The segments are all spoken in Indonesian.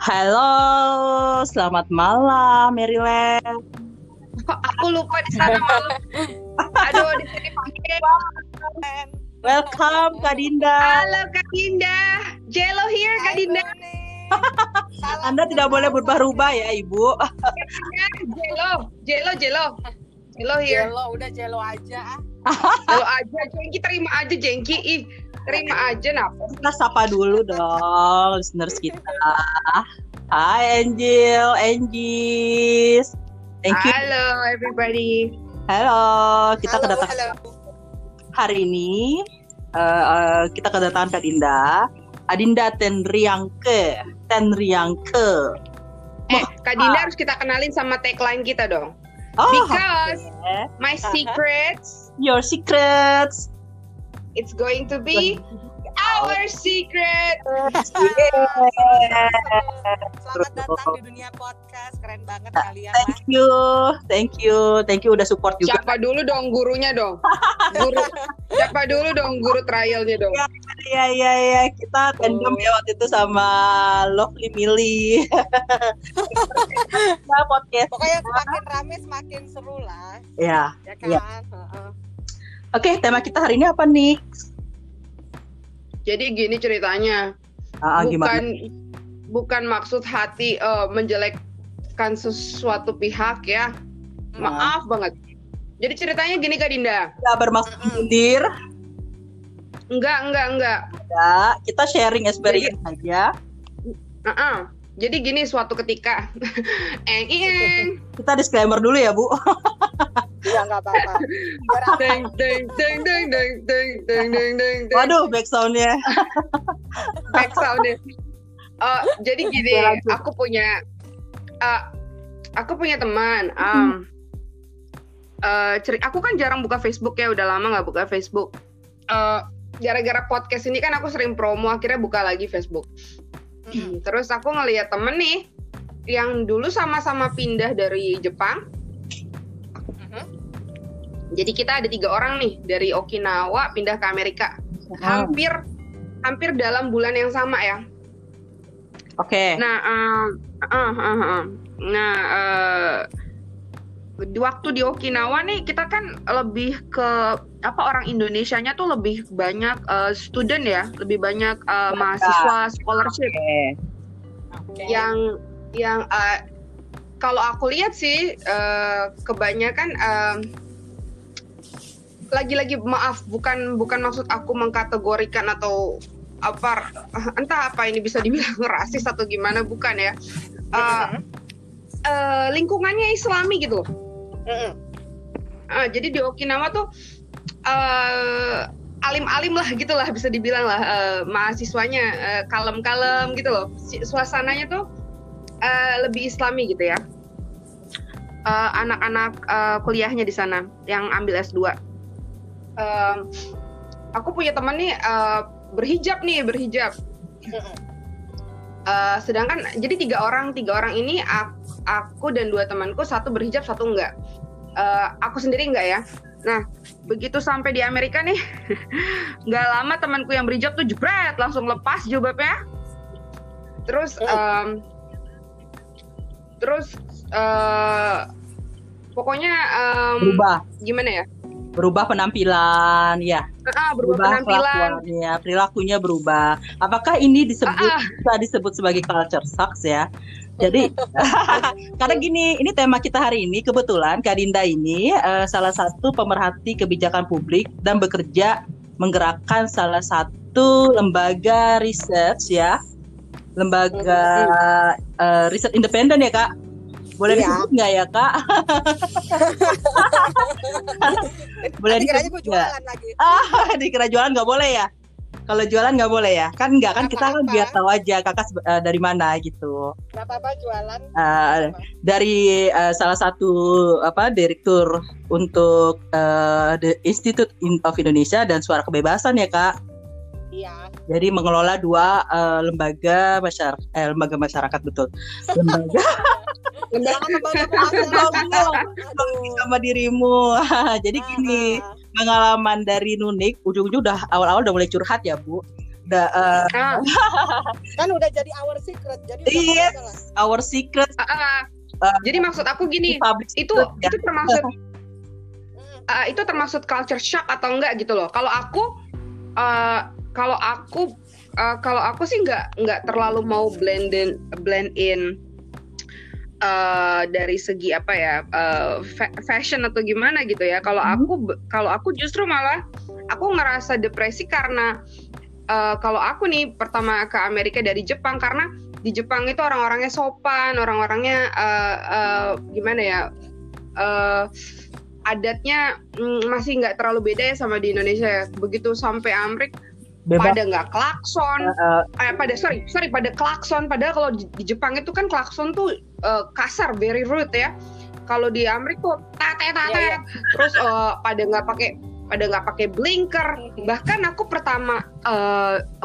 Halo, selamat malam Maryland. Kok aku lupa di sana malam. Aduh, di sini pagi. Welcome Kak Dinda. Halo Kak Dinda. Jello here Kak Dinda. Anda tidak boleh berubah-ubah ya Ibu. Jello, Jello, Jello. Jello here. Jelo, udah jelo aja. Jello aja, Jengki terima aja Jengki. Ih, terima aja napa. Kita sapa dulu dong listeners kita. Hai Angel, Angies. Thank you. Halo everybody. Halo, kita Halo, kedatangan halo. hari ini eh, eh, kita kedatangan Kak Dinda. Adinda Tenriangke, Tenriangke. Eh, Kak Dinda harus kita kenalin sama tagline kita dong. Oh, Because my uh-huh. secrets, your secrets. it's going to be our secret. Selamat datang di dunia podcast. Keren banget kalian. Thank you, thank you, thank you udah support juga. Siapa dulu dong gurunya dong? Guru. Siapa dulu dong guru trialnya dong? Iya iya iya, kita tandem ya waktu itu sama Lovely Millie. Nah, podcast. Pokoknya semakin rame semakin seru lah, Ya. ya kan? Iya. Heeh. Oke, tema kita hari ini apa nih? Jadi gini ceritanya. Ah, bukan gimana? bukan maksud hati eh, menjelekkan sesuatu pihak ya. Maaf banget. Jadi ceritanya gini Kak Dinda. Tidak bermaksud menyindir, Enggak, enggak, enggak. ya. Kita sharing experience aja. Heeh. Jadi gini suatu ketika eng eng Kita disclaimer dulu ya, Bu. Iya nggak apa-apa. Deng deng deng deng deng deng deng deng deng deng Waduh, back sound-nya. back soundnya. Eh, jadi gini, aku punya eh, aku punya teman. Um, eh, ceri- aku kan jarang buka Facebook ya, udah lama nggak buka Facebook. Eh, gara-gara podcast ini kan aku sering promo, akhirnya buka lagi Facebook. Mm-mm. Terus aku ngeliat temen nih yang dulu sama-sama pindah dari Jepang. Jadi kita ada tiga orang nih dari Okinawa pindah ke Amerika. Hampir hampir dalam bulan yang sama ya. Oke. Nah, eh, eh, eh, eh. nah eh, di waktu di Okinawa nih kita kan lebih ke apa orang Indonesianya tuh lebih banyak eh, student ya, lebih banyak eh, mahasiswa scholarship Oke. Oke. yang yang eh, kalau aku lihat sih eh, kebanyakan em, lagi-lagi maaf bukan bukan maksud aku mengkategorikan atau apa entah apa ini bisa dibilang rasis atau gimana bukan ya. Mhm. eh, lingkungannya Islami gitu. Ah, jadi di Okinawa tuh eh, alim-alim lah gitulah bisa dibilang lah eh, mahasiswanya eh, kalem-kalem gitu loh. Suasananya tuh eh, lebih Islami gitu ya. Anak-anak eh, kuliahnya di sana yang ambil S2 Em, aku punya teman nih eh, berhijab nih berhijab. Eh, sedangkan jadi tiga orang tiga orang ini aku, aku dan dua temanku satu berhijab satu enggak. Eh, aku sendiri enggak ya. Nah begitu sampai di Amerika nih nggak lama temanku yang berhijab tuh jebret langsung lepas jilbabnya. Terus em, terus eh, pokoknya em, Berubah, gimana ya berubah penampilan, ya. ah, berubah penampilan kelakuannya, perilakunya berubah. Apakah ini disebut Ah, ah. bisa disebut sebagai culture shocks ya? Jadi karena gini, ini tema kita hari ini kebetulan Kak Dinda ini eh, salah satu pemerhati kebijakan publik dan bekerja menggerakkan salah satu lembaga research ya, lembaga eh, riset independen ya Kak. Boleh Iya. disebut nggak ya Kak? Boleh Nanti kiranya disebut gue nggak? jualan lagi. Ah, dikira jualan nggak boleh ya? Kalau jualan nggak boleh ya? Kan nggak kan kita kan biar tahu aja kakak eh, dari mana gitu. Gak apa-apa jualan. Eh, dari eh, salah satu apa direktur untuk eh, the Institute In- of Indonesia dan Suara Kebebasan ya kak. Iya. Jadi mengelola dua eh, lembaga masyarakat, eh, lembaga masyarakat betul. Lembaga. sama dirimu. Jadi gini. Ah, pengalaman dari Nunik ujung-ujung udah awal-awal udah mulai curhat ya Bu. udah uh, Ah, Kan udah jadi our secret. Jadi Yes. lah. our secret ah, ah. Uh, Jadi maksud aku gini, itu secret, ya. itu termasuk uh, itu termasuk culture shock atau enggak gitu loh. Kalau aku uh, kalau aku uh, kalau aku sih nggak nggak terlalu mau blend in blend in uh, dari segi apa ya uh, fa- fashion atau gimana gitu ya. Kalau Hmm. aku kalau aku justru malah aku ngerasa depresi karena uh, kalau aku nih pertama ke Amerika dari Jepang karena di Jepang itu orang-orangnya sopan, orang-orangnya uh, uh, gimana ya? uh, adatnya mm, masih nggak terlalu beda ya sama di Indonesia ya. Begitu sampai Amrik bebas pada nggak klakson, uh, eh pada sorry sorry pada klakson. Padahal kalau di, Jepang itu kan klakson tuh eh, kasar, very rude ya. Kalau di Amrik tuh tate tate, Iya, iya. terus eh, pada nggak pakai pada nggak pakai blinker. Bahkan aku pertama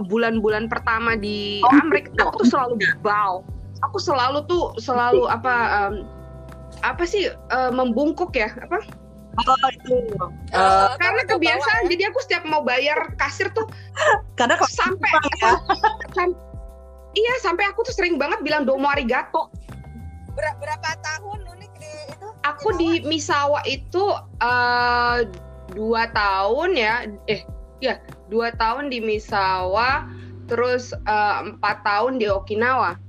bulan-bulan pertama di Oh, Amrik, gitu. aku tuh selalu bow. Aku selalu tuh selalu apa em, apa sih eh, membungkuk ya apa oh, itu. Eh, uh, karena kebiasaan bawah ya. jadi aku setiap mau bayar kasir tuh karena kalau sampai ya. sam- iya sampai aku tuh sering banget bilang domo arigato. Ber- berapa tahun unik di itu? aku di Misawa itu eh, dua tahun ya eh ya dua tahun di Misawa terus eh, empat tahun di Okinawa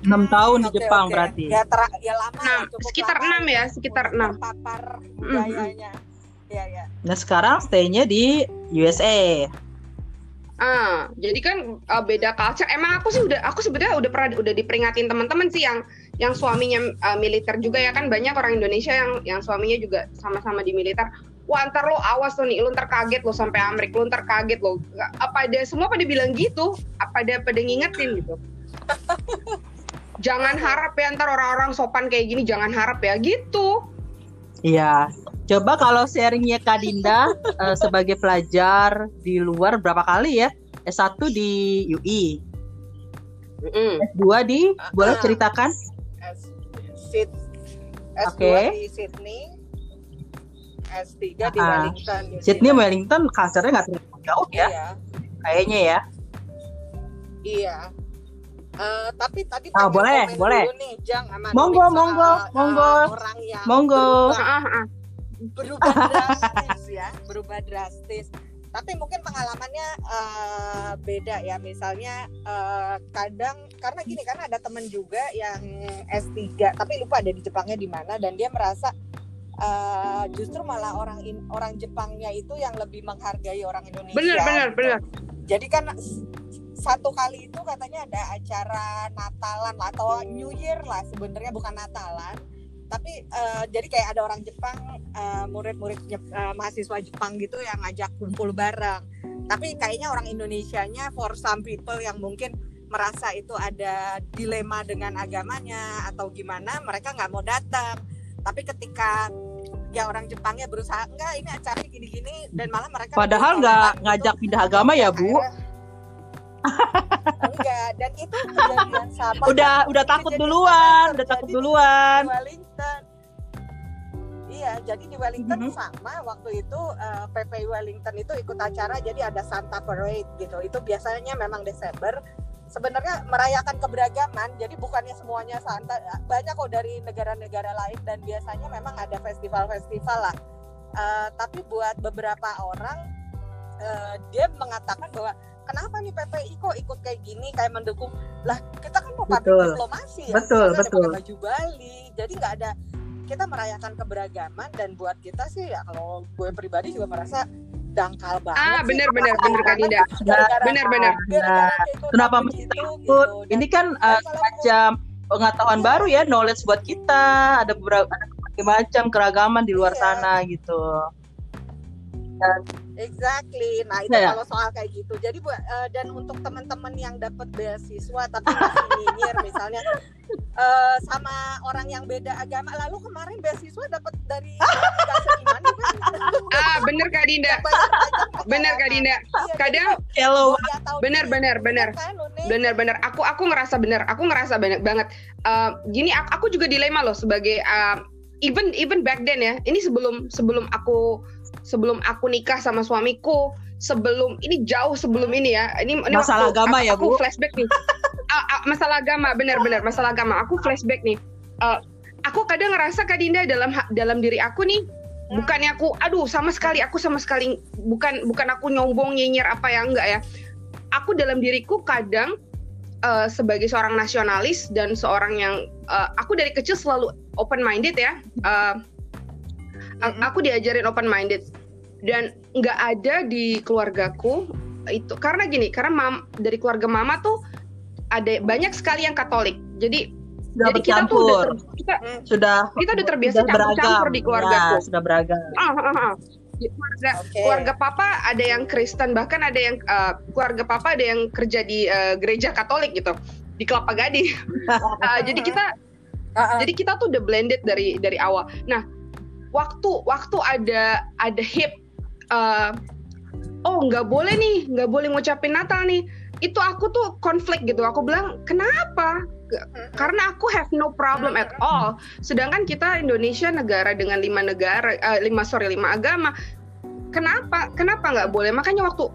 enam tahun di Oke, Jepang oke. berarti Ya, ter- ya lama ya, cukup sekitar lama enam ya, sekitar enam. terpapar budayanya. Ya, ya. nah sekarang stay-nya di USA Ah, jadi kan uh, beda culture. Emang aku sih udah, aku sebenarnya udah pernah udah diperingatin teman-teman sih yang yang suaminya uh, militer juga ya kan banyak orang Indonesia yang yang suaminya juga sama-sama di militer. Wah ntar lo awas lo nih, lo ntar kaget lo sampai Amerika, lo ntar kaget lo. Apa ada semua pada bilang gitu? Apa ada pada ngingetin gitu? jangan harap ya ntar orang-orang sopan kayak gini, jangan harap ya gitu. Iya. Coba kalau sharingnya Kak Dinda eh, sebagai pelajar di luar berapa kali ya? S1 di UI, Mm-mm. S2 di boleh Ah. ceritakan? S, Sid, S2 Oke. di Sydney, S3 di Ah. Wellington. Sydney. Wellington culture-nya nggak terlalu jauh ya, Iya, kayaknya ya. iya. Eh, tapi tadi Ah, pengen boleh, boleh. dulu nih, Jang, sama Monggo, Nunik soal, monggo, monggo. orang yang Monggo. berubah Ah, ah, ah. berubah drastis ya, berubah drastis. Tapi mungkin pengalamannya eh, beda ya. Misalnya eh, kadang karena gini karena ada temen juga yang S3 tapi lupa ada di Jepangnya di mana dan dia merasa eh, justru malah orang in- orang Jepangnya itu yang lebih menghargai orang Indonesia. Bener, bener, gitu. bener. Jadi kan satu kali itu katanya ada acara Natalan lah, atau New Year lah sebenarnya bukan Natalan. Tapi eh, jadi kayak ada orang Jepang, eh, murid-murid Jep- eh, mahasiswa Jepang gitu yang ngajak kumpul bareng. Tapi kayaknya orang Indonesianya for some people yang mungkin merasa itu ada dilema dengan agamanya atau gimana, mereka nggak mau datang. Tapi ketika ya orang Jepangnya berusaha enggak ini acara gini-gini dan malah mereka Padahal nggak toleran gitu. ngajak pindah agama ya Bu. Akhirnya- enggak dan itu kejadian sama Udah udah takut duluan, udah takut duluan. di Wellington. Iya jadi di Wellington Mhm. sama waktu itu eh, PPI Wellington itu ikut acara jadi ada Santa Parade gitu. Itu biasanya memang Desember. Sebenarnya merayakan keberagaman jadi bukannya semuanya Santa banyak kok dari negara-negara lain dan biasanya memang ada festival-festival lah. Eh, tapi buat beberapa orang eh, dia mengatakan bahwa kenapa nih PPI kok ikut kayak gini kayak mendukung lah kita kan mau Betul. diplomasi ya Betul, ada betul. pakai baju Bali jadi nggak ada kita merayakan keberagaman dan buat kita sih ya kalau gue pribadi juga merasa dangkal banget Ah, sih. bener, bener, bener, Kak Dinda. Bener. gara-gara keikut Kenapa mesti itu, takut? gitu. Dan- Ini kan dan eh, semacam pengetahuan baru ya, knowledge buat kita. Ada beberapa ada berbagai macam keragaman di luar Iya. sana gitu. Exactly. Nah itu Ya, ya. kalau soal kayak gitu. Jadi buat eh, dan untuk teman-teman yang dapat beasiswa tapi masih nyinyir misalnya eh, sama orang yang beda agama. Lalu kemarin beasiswa dapat dari juga. Ah, bener Kak Dinda. Bener Kak. Dinda. Iya, Kadang Hello. bener bener bener. Iya kan, Uni? Bener-bener, aku aku ngerasa bener, aku ngerasa banyak banget. Eh, gini, aku, aku juga dilema loh sebagai eh, even even back then ya ini sebelum sebelum aku sebelum aku nikah sama suamiku sebelum ini jauh sebelum ini ya. Ini, ini Masalah waktu agama aku, ya, aku Bu? flashback nih. Ah, ah, masalah agama benar-benar masalah agama. Aku flashback nih. Eh, aku kadang ngerasa Kak Dinda dalam dalam diri aku nih bukannya aku aduh sama sekali aku sama sekali bukan bukan aku nyombong nyinyir apa ya enggak ya. Aku dalam diriku kadang eh, sebagai seorang nasionalis dan seorang yang eh, aku dari kecil selalu open minded ya. Eh, aku diajarin open minded dan nggak ada di keluargaku itu karena gini karena mam, dari keluarga mama tuh ada banyak sekali yang Katolik jadi Sudah jadi kita tuh udah ter- kita sudah kita udah terbiasa sudah campur-campur di keluargaku. Ya, sudah beragam. ah, ah, ah. Di keluarga Oke. keluarga papa ada yang Kristen bahkan ada yang eh, keluarga papa ada yang kerja di eh, gereja Katolik gitu di Kelapa Gading Ah, jadi kita Ah, ah. jadi kita tuh udah blended dari dari awal nah waktu waktu ada ada hip eh, oh nggak boleh nih nggak boleh ngucapin Natal nih itu aku tuh konflik gitu aku bilang kenapa karena aku have no problem at all. Sedangkan kita Indonesia negara dengan lima negara, eh, lima sorry lima agama. Kenapa? Kenapa nggak boleh? Makanya waktu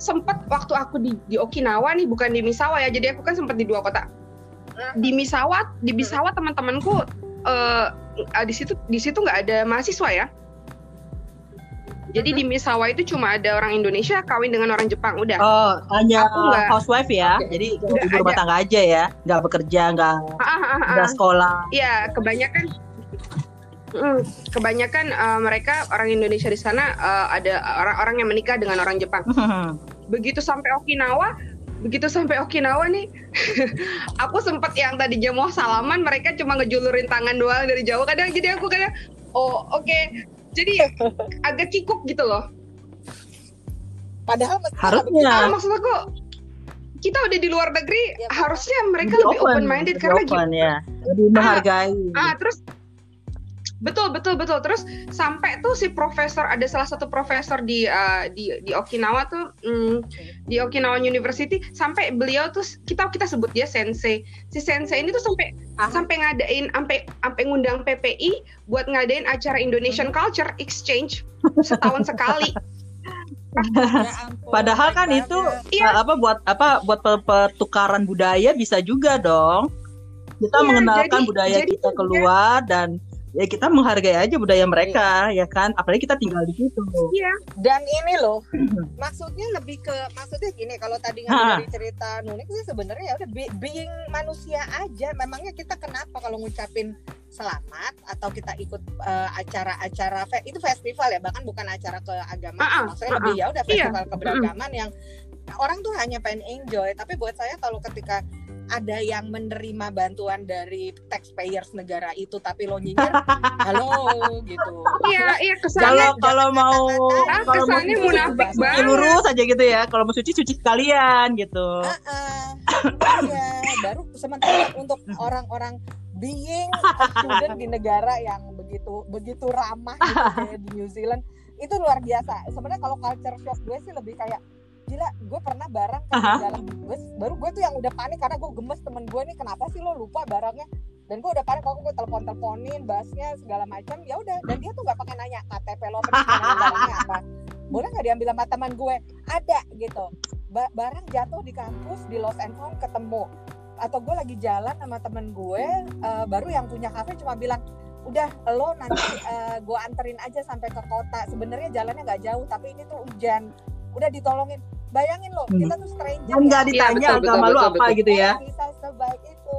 sempat waktu aku di, di Okinawa nih, bukan di Misawa ya. Jadi aku kan sempat di dua kota. Di Misawa, di Misawa teman-temanku eh, eh, di situ di situ nggak ada mahasiswa ya. Jadi di Misawa itu cuma ada orang Indonesia kawin dengan orang Jepang udah. Oh, hanya Aku nggak- housewife ya. Oke. Jadi ibu rumah tangga aja ya, nggak bekerja, nggak Ah, ah, ah, ah. nggak sekolah. Iya, kebanyakan Mm, kebanyakan eh, mereka orang Indonesia di sana eh, ada orang-orang yang menikah dengan orang Jepang. Begitu sampai Okinawa, begitu sampai Okinawa nih, aku sempat yang tadinya mau salaman, mereka cuma ngejulurin tangan doang dari jauh. Kadang jadi aku kadang, oh oke, jadi agak kikuk gitu loh. Padahal Harusnya. Ah, maksud aku kita udah di luar negeri, Ya, harusnya mereka lebih open minded lebih karena open, ya. Lebih menghargai. Ah, terus betul betul betul terus sampai tuh si profesor ada salah satu profesor di uh, di di Okinawa tuh mm, di Okinawa University sampai beliau tuh kita kita sebut dia sensei si sensei ini tuh sampai Ah. sampai ngadain sampai sampai ngundang PPI buat ngadain acara Indonesian Culture Exchange setahun sekali Ya Padahal kan itu. Iya. uh, apa buat apa buat per- pertukaran budaya bisa juga dong. Kita Iya, mengenalkan jadi- budaya jadi kita keluar dan ya kita menghargai aja budaya mereka ya kan. Apalagi kita tinggal di situ. Dan ini loh, maksudnya lebih ke maksudnya gini kalau tadi dari cerita Nunik sih sebenarnya ya udah be- being manusia aja. Memangnya kita kenapa kalau ngucapin selamat atau kita ikut eh, acara-acara fe- itu festival ya bahkan bukan acara keagamaan. Ah, Maksudnya ah, lebih ya udah Iya. festival keberagaman yang orang tuh hanya pengen enjoy. Tapi buat saya kalau ketika ada yang menerima bantuan dari taxpayers negara itu tapi lo nyinyir, halo gitu. iya iya Kalau kesannya kalau mau kalau mau kesannya cuci, munafik cuci banget. lurus aja gitu ya. Kalau mau cuci cuci sekalian gitu. Ah, iya, baru sementara untuk orang-orang being student di negara yang begitu begitu ramah gitu kayak di New Zealand itu luar biasa. Sebenarnya kalau culture shock gue sih lebih kayak gila, gue pernah barang kan di dalam bus, baru gue tuh yang udah panik karena gue gemes temen gue nih kenapa sih lo lupa barangnya? Dan gue udah panik kalau gue telepon teleponin basnya segala macam ya udah. Dan dia tuh nggak pakai nanya KTP lo barangnya apa? Boleh nggak diambil sama teman gue? Ada gitu. Ba- barang jatuh di kampus di Los and Found ketemu. Atau gue lagi jalan sama temen gue eh, baru yang punya kafe cuma bilang udah lo nanti eh, gue anterin aja sampai ke kota. Sebenarnya jalannya nggak jauh tapi ini tuh hujan. Udah ditolongin bayangin lo Hmm. kita tuh stranger Kan nggak ya. ditanya betul, agama betul, lu betul, apa betul. gitu ya. Bisa sebaik itu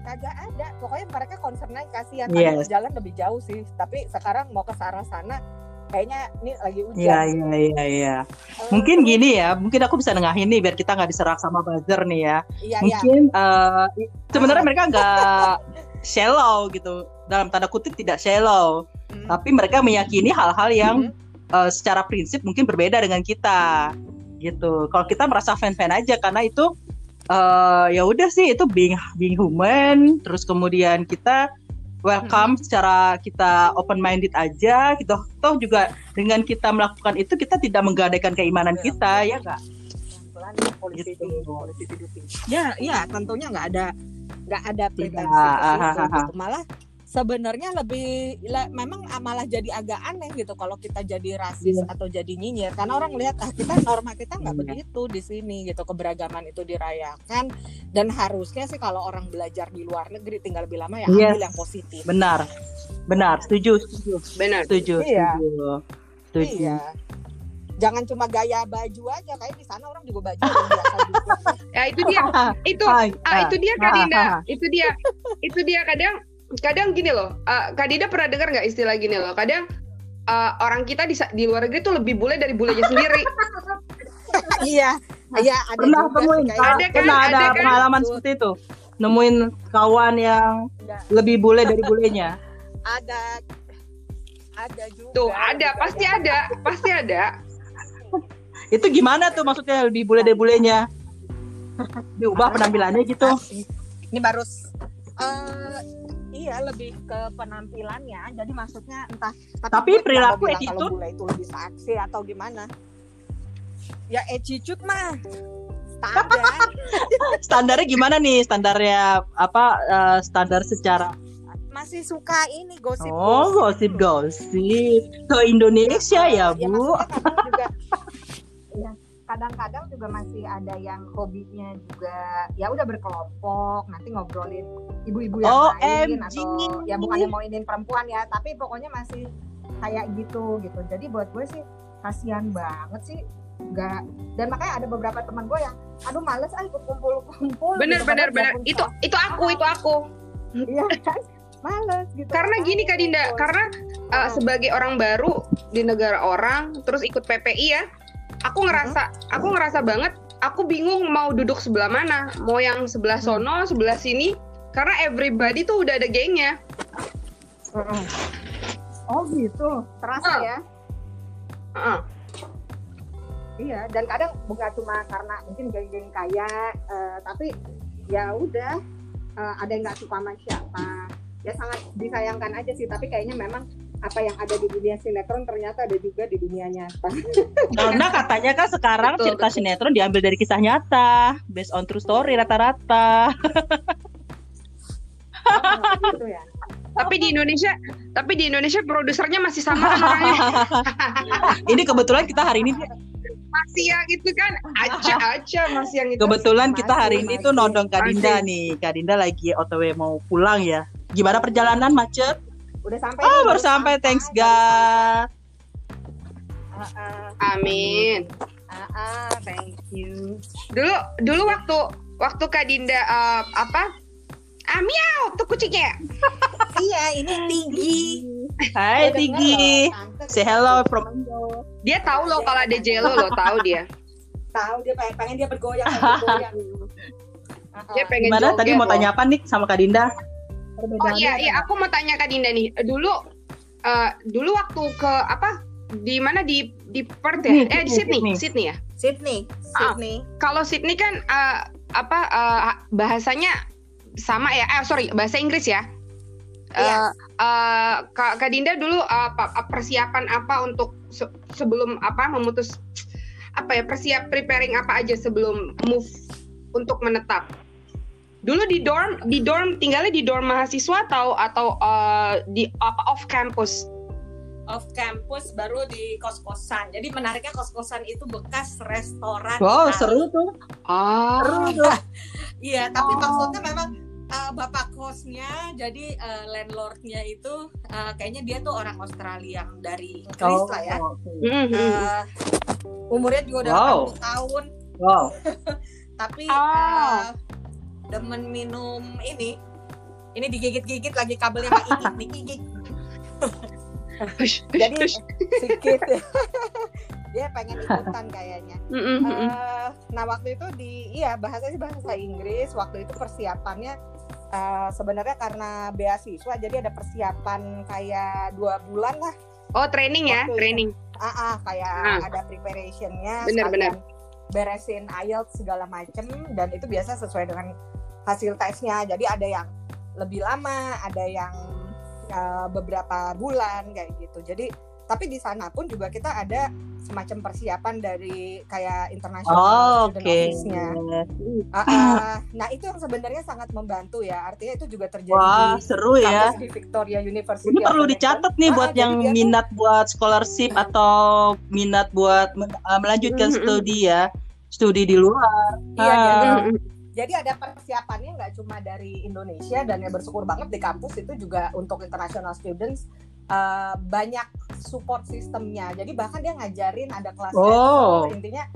kagak ada pokoknya mereka concernnya kasihan Yes. Jalan lebih jauh sih tapi sekarang mau ke arah sana kayaknya ini lagi hujan Iya iya iya iya. Eh, Mungkin gini ya, mungkin aku bisa nengahin nih biar kita nggak diserang sama buzzer nih ya. iya iya Mungkin eh, sebenarnya mereka nggak shallow gitu. Dalam tanda kutip tidak shallow, Hmm. tapi mereka meyakini hal-hal yang Mhm. eh, secara prinsip mungkin berbeda dengan kita gitu. Kalau kita merasa fan-fan aja karena itu eh, ya udah sih itu being being human, terus kemudian kita welcome secara kita open minded aja gitu. Toh juga dengan kita melakukan itu kita tidak menggadaikan keimanan kita ya enggak? polisi Gitu. di polisi duduk ya ya tentunya nggak ada nggak ada pretensi Tidak. Ah, ah, ah. gitu. malah sebenarnya lebih le- memang malah jadi agak aneh gitu kalau kita jadi rasis Iya. atau jadi nyinyir karena orang lihat ah kita norma kita nggak Iya. begitu di sini gitu keberagaman itu dirayakan dan harusnya sih kalau orang belajar di luar negeri tinggal lebih lama ya Yes. ambil yang positif Benar. Benar, setuju, setuju. Benar. Setuju, Iya. setuju. Setuju. iya jangan cuma gaya baju aja kayak di sana orang juga baju biasa juga Ya itu dia. Itu ah, itu dia Kak ah, Dinda. ah. Itu dia. Itu dia kadang kadang gini loh. Uh, Kak Dinda pernah dengar nggak istilah gini loh? Kadang uh, orang kita di, di luar negeri tuh lebih bule dari bulenya sendiri. iya iya ada Pernah temuin? Ada kan, pernah ada, ada kan? pengalaman seperti itu? Nemuin kawan yang Iya. lebih bule dari bulenya? ada ada juga Tuh ada, juga pasti ada, pasti ada. Itu gimana tuh maksudnya lebih bule dari bulenya? Diubah penampilannya gitu? Ini baru eh, iya lebih ke penampilannya. Jadi maksudnya entah Tapi perilaku attitude? kalau bule itu lebih seksi atau gimana? Ya attitude mah standar. Standarnya gimana nih? Standarnya apa? eh, standar secara Masih suka ini gosip. Oh, gosip-gosip. Ke Indonesia ya, Bu. maksudnya kadang juga ya, kadang-kadang juga masih ada yang hobinya juga ya udah berkelompok nanti ngobrolin ibu-ibu yang Oh, lain OMG. atau ya bukannya mau inin perempuan ya tapi pokoknya masih kayak gitu gitu jadi buat gue sih kasihan banget sih nggak dan makanya ada beberapa teman gue yang aduh males ah ikut kumpul-kumpul Bener gitu. bener bener. Itu itu aku itu aku. iya kan males gitu Karena gini Kak Dinda, karena uh, sebagai orang baru di negara orang terus ikut PPI ya, aku ngerasa aku ngerasa banget aku bingung mau duduk sebelah mana, mau yang sebelah sono, sebelah sini, karena everybody tuh udah ada gengnya. Mm-mm. oh gitu terasa Oh. ya Heeh. Iya, dan kadang bukan cuma karena mungkin geng-geng kaya, eh, tapi ya udah eh, ada yang nggak suka sama siapa. Ya sangat disayangkan aja sih, tapi kayaknya memang apa yang ada di dunia sinetron ternyata ada juga di dunia nyata. Karena katanya kan sekarang Betul, cerita betul. sinetron diambil dari kisah nyata, based on true story rata-rata. gitu ya. Tapi di Indonesia, tapi di Indonesia produsernya masih sama kan orangnya. Ini kebetulan kita hari ini masih yang itu kan aja aja masih yang itu. kebetulan kita hari Masih, ini tuh nodong Kak Dinda Masih. nih. Kak Dinda lagi OTW mau pulang ya. Gimana perjalanan macet? Udah sampai. Oh, nih, baru sampai. Thanks, God. Ah, ah, Amin. ah, ah, thank you. Dulu dulu waktu waktu Kak Dinda eh, apa? Ah, miau tuh kucingnya. iya, ini tinggi. Hai Udah Tigi. dengar loh, Say hello from. Dia tahu loh kalau ada Jello loh, tahu dia. Tahu dia pengen, pengen dia bergoyang, bergoyang. Ah, ah. Dia pengen Gimana tadi mau tanya apa nih sama Kak Dinda? Oh iya iya aku mau tanya Kak Dinda nih. Dulu eh dulu waktu ke apa? Di mana di di Perth ya? Sydney, eh di Sydney, Sydney, Sydney ya. Sydney, Ah. Sydney. Kalau Sydney kan eh, apa eh, bahasanya sama ya? Eh sorry, bahasa Inggris ya. Eh, Iya. eh, Kak, Kak Dinda dulu apa persiapan apa untuk se- sebelum apa memutus apa ya persiap preparing apa aja sebelum move untuk menetap? Dulu di dorm di dorm tinggalnya di dorm mahasiswa atau atau eh, di apa off campus? off campus baru di kos-kosan. Jadi menariknya kos-kosan itu bekas restoran. Wow, Itali. seru tuh. Oh. Iya, tapi Oh. maksudnya memang uh, bapak kosnya, jadi uh, landlordnya itu uh, kayaknya dia tuh orang Australia yang dari Inggris lah ya. Mhm. Uh, umurnya juga udah Wow. 80 tahun, Wow. tapi Oh. uh, demen minum ini. Ini digigit-gigit lagi kabelnya Mbak Iki, digigit. Jadi sedikit dia pengen ikutan kayaknya. Eh, nah waktu itu di iya bahasa sih bahasa Inggris waktu itu persiapannya eh, sebenarnya karena beasiswa jadi ada persiapan kayak dua bulan lah Oh training ya, Waktu itu. training. ah, ah, kayak Ah. ada preparationnya sekalian beresin IELTS segala macem dan itu biasa sesuai dengan hasil tesnya jadi ada yang lebih lama ada yang eh, beberapa bulan kayak gitu jadi tapi di sana pun juga kita ada semacam persiapan dari kayak Oh, international oke. student office-nya. Ah, ah. nah itu yang sebenarnya sangat membantu ya. Artinya itu juga terjadi Wah, di seru ya. di Victoria University. Ini perlu dicatat nih Ah, buat yang tuh- minat buat scholarship atau minat buat uh, melanjutkan Mm-mm. studi ya, studi di luar. Iya, Ah. Mm-mm. Jadi ada persiapannya nggak cuma dari Indonesia dan yang bersyukur banget di kampus itu juga untuk international students eh, banyak support sistemnya. Jadi bahkan dia ngajarin ada kelas Oh. Intinya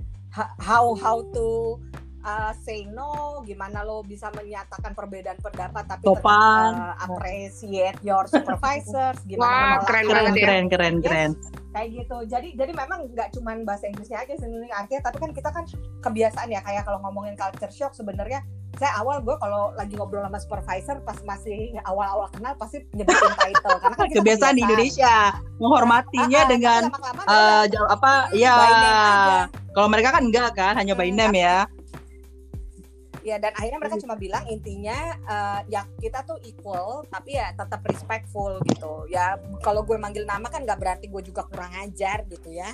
how how to uh, say no, gimana lo bisa menyatakan perbedaan pendapat tapi tetap Sopan. uh, appreciate your supervisors, Wah, gimana menolak keren Keren, banget ya. keren, keren, Yes. keren. kayak gitu jadi jadi memang nggak cuman bahasa Inggrisnya aja sebenarnya artinya tapi kan kita kan kebiasaan ya kayak kalau ngomongin culture shock sebenarnya saya awal gue kalau lagi ngobrol sama supervisor pas masih awal-awal kenal pasti nyebutin title karena kan kita Kebiasaan di Indonesia menghormatinya Ah, ah, dengan eh, jauh- apa ya name aja. kalau mereka kan enggak kan hanya by Hmm, name ya ya dan akhirnya mereka cuma bilang intinya eh, ya kita tuh equal tapi ya tetap respectful gitu ya kalau gue manggil nama kan nggak berarti gue juga kurang ajar gitu ya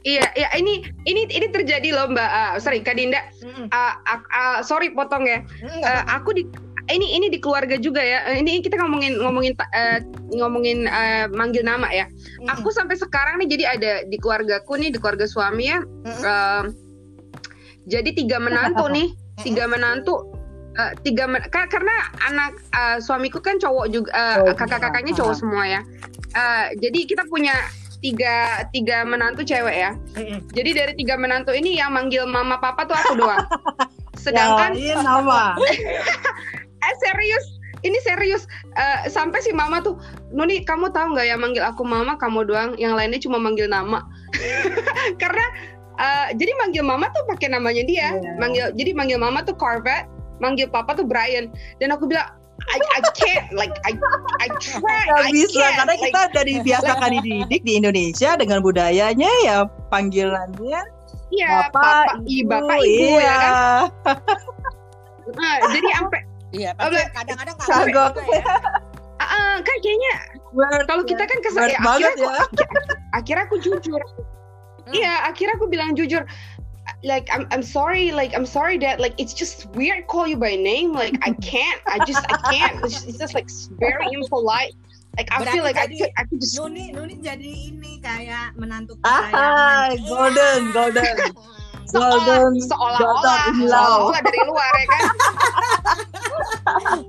Iya, ya ini ini ini terjadi loh Mbak. Ah, sorry Kak Dinda. Ah, ah, ah, sorry potong ya. Mm, apa-apa. aku di ini ini di keluarga juga ya. Ini kita ngomongin ngomongin eh, ngomongin eh, manggil nama ya. Aku sampai sekarang nih jadi ada di keluargaku nih di keluarga suami ya. Eh, jadi tiga menantu nih, tiga menantu. eh, tiga men- ka- karena anak eh, suamiku kan cowok juga eh, Cowok kakak-kakaknya juga. cowok semua ya. Eh, jadi kita punya tiga tiga menantu cewek ya. Jadi dari tiga menantu ini yang manggil mama papa tuh aku doang. Sedangkan ya, ini nama eh serius, ini serius. Eh, sampai si mama tuh, Nuni kamu tahu nggak ya manggil aku mama kamu doang, yang lainnya cuma manggil nama. Karena eh, jadi manggil mama tuh pakai namanya dia. Iya. Manggil jadi manggil mama tuh Corvette, manggil papa tuh Brian. Dan aku bilang I, I can't like I I try Nggak I bisa can't karena like, kita dari biasakan dididik di Indonesia dengan budayanya ya panggilannya iya bapak, bapak, i, bapak ibu iya. ya kan. Nah, jadi sampai Iya, tapi kadang-kadang Kagok. ya. ah, kan kayaknya kalau kita kan kesel weird ya, akhirnya ya. aku, akhirnya aku jujur iya akhirnya aku bilang jujur like I'm I'm sorry like I'm sorry that like it's just weird call you by name. Like I can't I just I can't. It's just, it's just like very impolite. Like I feel Berarti like I tadi could I could just Nuni Nuni jadi ini kayak menantu Ah, kesayangan. golden, golden, golden, seolah-olah seolah-olah dari luar ya kan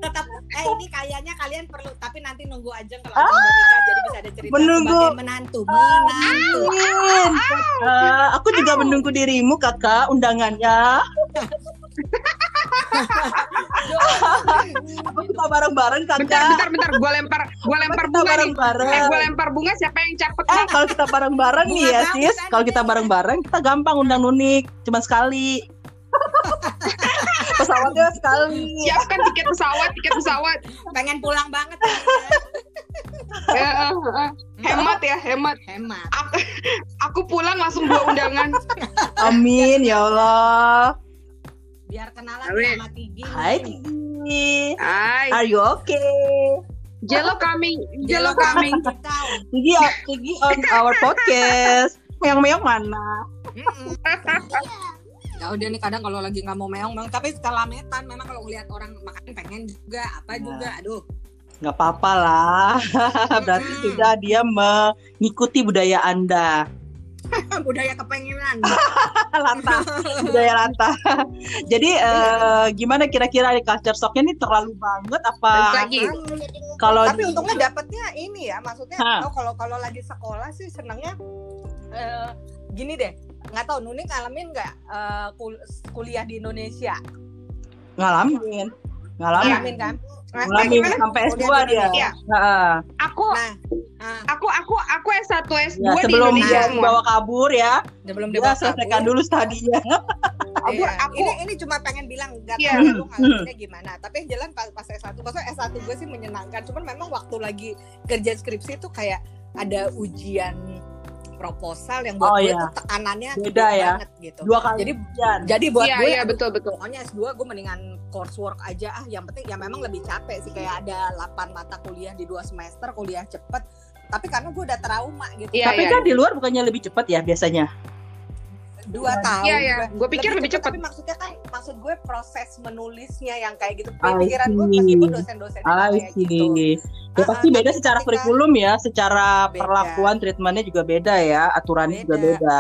tetap eh ini kayaknya kalian perlu tapi nanti nunggu aja kalau ah, nikah jadi bisa ada cerita Menunggu. sebagai menantu menantu Amin. Ah, aku juga menunggu dirimu kakak undangannya. Apa kita bareng-bareng bentar kakak? bentar bentar gue lempar gue lempar bunga nih eh bareng-bareng. gue lempar bunga siapa yang cepet Eh kalau kita bareng-bareng nih ya sis, kan kalau kita bareng-bareng kita gampang undang Nunik, cuma sekali. Pesawatnya sekali. siapkan tiket pesawat tiket pesawat pengen pulang banget Eh, eh, eh. hemat ya hemat hemat aku, aku pulang langsung dua undangan Amin ya Allah. Biar kenalan Amin. sama Tigi Hai Gigi. Hai Are you okay? Jello coming Jello coming Tahu. Gigi, Gigi on our podcast. Meong-meong mana? Ya udah nih kadang kalau lagi nggak mau meong meong tapi sekalametan memang kalau ngeliat orang makan pengen juga apa Nah. juga aduh Nggak apa-apa lah. Berarti sudah dia mengikuti budaya Anda. budaya kepengenan. Lata. budaya lata. Jadi eh, gimana kira-kira di culture shocknya ini terlalu banget? Apa? lagi. Kalau tapi untungnya dapetnya ini ya maksudnya oh, kalau kalau lagi sekolah sih senangnya eh, gini deh. Nggak tahu Nuni ngalamin nggak eh, kul- kuliah di Indonesia? Ngalamin, ngalamin, ngalamin kan Nah, gimana? sampai S2 Kuliah di dia. Indonesia. Heeh. aku nah Ah, aku aku aku S1 S2 Ya, di sebelum Indonesia dia semua bawa kabur ya, sebelum dia dibawa selesaikan kabur, dulu studinya. aku Iya, aku ini ini cuma pengen bilang nggak Iya. tahu lu ngalaminnya gimana tapi yang jalan pas, pas S1 maksudnya S1 gue sih menyenangkan cuman memang waktu lagi kerja skripsi itu kayak ada ujian proposal yang Oh, buat gue iya. tuh tekanannya Beda ya. banget gitu Dua kali Jadi- ujian. jadi buat iya gue iya betul betul pokoknya S2 gue mendingan coursework aja ah yang penting ya memang lebih capek sih kayak ada 8 mata kuliah di dua semester kuliah cepet tapi karena gue udah trauma gitu Iya, Tapi iya. kan di luar bukannya lebih cepat ya biasanya? Dua tahun Iya, iya. gue pikir lebih cepat. tapi maksudnya kan maksud gue proses menulisnya yang kayak gitu pikiran gue meskipun dosen-dosennya I kayak gitu. Ya pasti ah, beda secara kurikulum ya, secara Beda. perlakuan treatmentnya juga beda ya, aturannya juga Beda.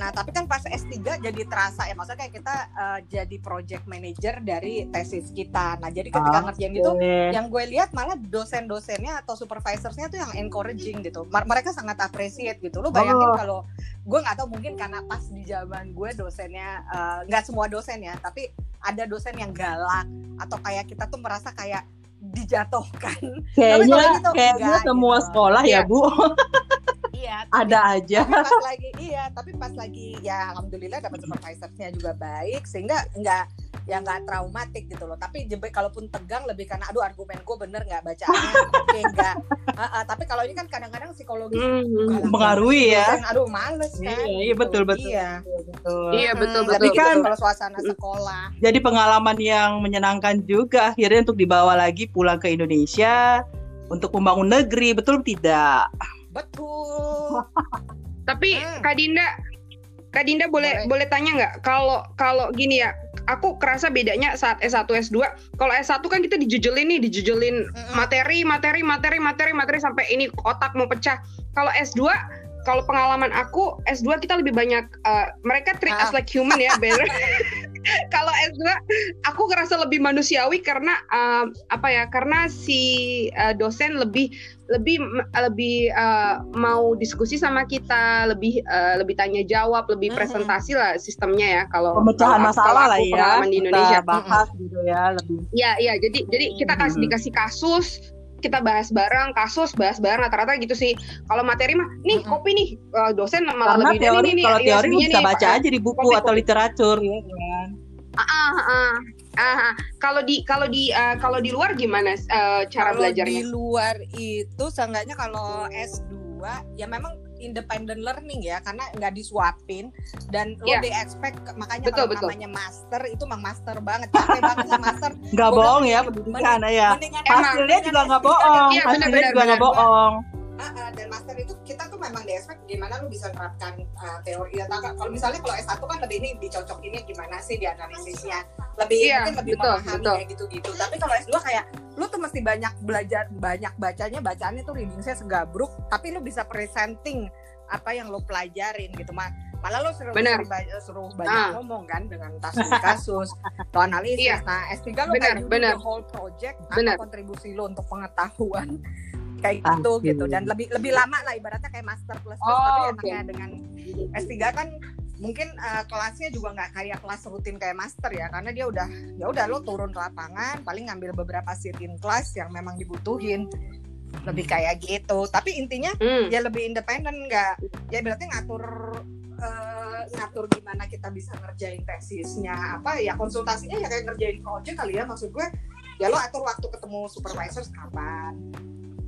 Nah, tapi kan pas S3 jadi terasa ya, maksudnya kayak kita eh, jadi project manager dari tesis kita. Nah, jadi ketika Ah, ngerjain itu, yang gue lihat malah dosen-dosennya atau supervisorsnya tuh yang encouraging gitu. Mar- Mereka sangat appreciate gitu. Lu bayangin Oh. kalau gue nggak tahu mungkin karena pas di zaman gue dosennya eh, nggak semua dosen ya, tapi ada dosen yang galak atau kayak kita tuh merasa kayak dijatuhkan. Kayaknya gitu, kayaknya enggak, semua gitu. sekolah ya, Iya. Bu. Iya. tapi- Ada aja. tapi pas lagi iya tapi pas lagi ya alhamdulillah dapat supervisornya juga baik sehingga nggak ya nggak traumatik gitu loh tapi jebe kalaupun tegang lebih karena aduh argumen gue bener nggak bacaannya oke nggak Ah, ah, tapi kalau ini kan kadang-kadang psikologis Hmm. galak Mempengaruhi ya. dosen, aduh males kan Iya, iya, betul, betul. iya Betul. Iya, Mm, betul, lebih betul, gitu betul. kalau suasana sekolah Jadi pengalaman yang menyenangkan juga akhirnya untuk dibawa lagi pulang ke Indonesia untuk membangun negeri, betul tidak? Betul Tapi Hmm. Kak Dinda, Kak Dinda boleh boleh, tanya nggak kalau kalau gini ya, aku kerasa bedanya saat S1 S2. Kalau S1 kan kita dijujelin nih, dijujelin materi, materi, materi, materi, materi sampai ini otak mau pecah. Kalau S2 kalau pengalaman aku S2 kita lebih banyak eh, mereka treat us Ah. like human ya, better. kalau S2 aku ngerasa lebih manusiawi karena eh, apa ya? Karena si eh, dosen lebih lebih lebih eh, mau diskusi sama kita, lebih eh, lebih tanya jawab, lebih presentasi lah sistemnya ya. Kalau Pemecahan kalau- masalah kalau lah ya. pengalaman di Kita Indonesia. bahas gitu ya lebih. Iya, iya. Jadi jadi kita kasih dikasih kasus, kita bahas bareng, kasus bahas bareng rata-rata gitu sih. Kalau materi mah, nih Mhm. kopi nih, eh, dosen malah Karena lebih dari teori, ini nih. kalau teori lu USB-nya bisa nih, baca aja di buku kopi, atau kopi. literatur ya kan. Ah, ah, ah, ah, ah. Kalau di kalau di eh, kalau di luar gimana eh, cara Kalau belajarnya? di luar itu seenggaknya kalau S2 ya memang independent learning ya karena nggak disuapin dan lo Iya. di expect makanya Betul, kalau betul. namanya master itu emang master banget capek banget master Nggak bohong ya pendidikan ya. Hasilnya mendingan juga nggak S3 bohong. Iya, Hasilnya benar, juga nggak bohong. Ah, dan master itu kita tuh memang di expect gimana lu bisa menerapkan ah, teori ya tak- kalau misalnya kalau S1 kan lebih ini dicocokinnya gimana sih di analisisnya lebih Iya, mungkin lebih betul, memahami betul. kayak gitu-gitu tapi kalau S2 kayak lu tuh mesti banyak belajar banyak bacanya bacaannya tuh readingnya segabruk tapi lu bisa presenting apa yang lu pelajarin gitu mah malah lu suruh, Benar. suruh, ba- suruh banyak Ah. ngomong kan dengan kasus-kasus atau analisis Iya. nah S3 lu Benar, kayak the whole project Benar. apa kontribusi lu untuk pengetahuan kayak Ah, gitu iya. gitu. dan lebih lebih lama lah ibaratnya kayak master plus plus. Oh, tapi enaknya dengan S3 kan mungkin eh, kelasnya juga nggak kayak kelas rutin kayak master ya. Karena dia udah ya udah lo turun ke lapangan paling ngambil beberapa sit in class yang memang dibutuhin. Lebih kayak gitu. Tapi intinya Hmm. ya lebih independen nggak ya berarti ngatur eh, ngatur gimana kita bisa ngerjain tesisnya apa ya konsultasinya ya kayak ngerjain project kali ya. Maksud gue ya lo atur waktu ketemu supervisors kapan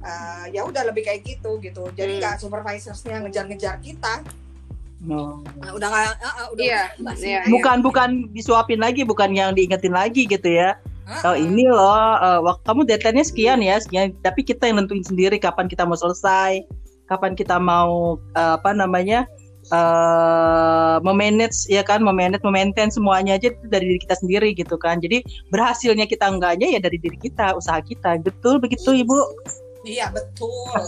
Eh, ya udah lebih kayak gitu gitu jadi Hmm. nggak supervisorsnya ngejar-ngejar kita No. Nah, udah nggak eh, eh, udah Iya, basi iya. Bukan bukan disuapin lagi, bukan yang diingetin lagi gitu ya. Oh eh. ini loh, waktu kamu deadline-nya sekian ya, sekian. Tapi kita yang nentuin sendiri kapan kita mau selesai, kapan kita mau eh, apa namanya eh memanage ya kan, memanage, memaintain semuanya aja itu dari diri kita sendiri gitu kan. Jadi berhasilnya kita enggaknya ya dari diri kita, usaha kita. Betul begitu Ibu? Iya betul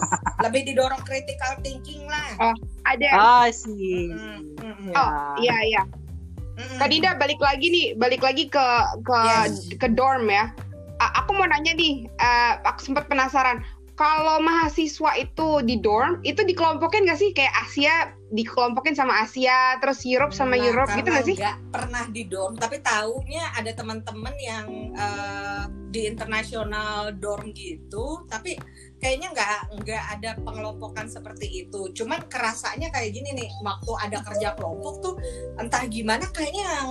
lebih didorong critical thinking lah Ada Ah sih. Mm, mm, mm. Ya. Oh, iya iya. Mm-mm. Kak Dinda balik lagi nih, balik lagi ke ke Yes. ke dorm ya. A- aku mau nanya nih, eh, aku sempat penasaran. Kalau mahasiswa itu di dorm, itu dikelompokin nggak sih? Kayak Asia dikelompokin sama Asia, terus Europe sama Nah, Europe gitu nggak sih? nggak pernah di dorm tapi taunya ada teman-teman yang eh, di international dorm gitu tapi kayaknya nggak nggak ada pengelompokan seperti itu cuman kerasanya kayak gini nih waktu ada kerja kelompok tuh entah gimana kayaknya yang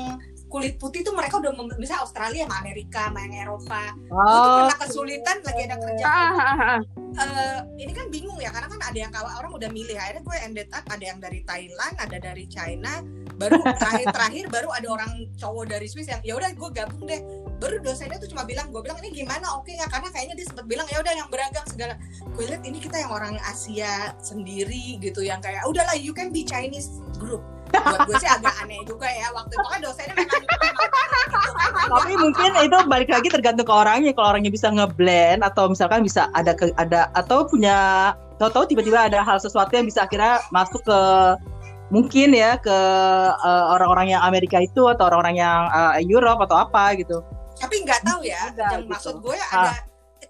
kulit putih tuh mereka udah misalnya Australia sama Amerika sama yang Eropa. Gue tuh Oh, pernah kesulitan lagi ada kerja. Ah, kelompok ah, ah. eh, ini kan bingung ya karena kan ada yang kalau orang udah milih akhirnya gue ended up ada yang dari Thailand ada dari China baru terakhir terakhir baru ada orang cowok dari Swiss yang ya udah gue gabung deh. Baru dosennya tuh cuma bilang gue bilang ini gimana? Oke nggak? Karena kayaknya dia sempat bilang ya udah yang beragam segala. Gue lihat ini kita yang orang Asia sendiri gitu yang kayak udahlah you can be Chinese group buat gue sih agak aneh juga ya waktu itu kan dosennya memang, memang. Tapi mungkin itu balik lagi tergantung ke orangnya. Kalau orangnya bisa ngeblend atau misalkan bisa ada ke, ada atau punya tahu-tahu tiba-tiba ada hal sesuatu yang bisa akhirnya masuk ke mungkin ya ke uh, orang-orang yang Amerika itu atau orang-orang yang uh, Europe atau apa gitu. tapi nggak tahu ya Ada, yang gitu. maksud gue Ah.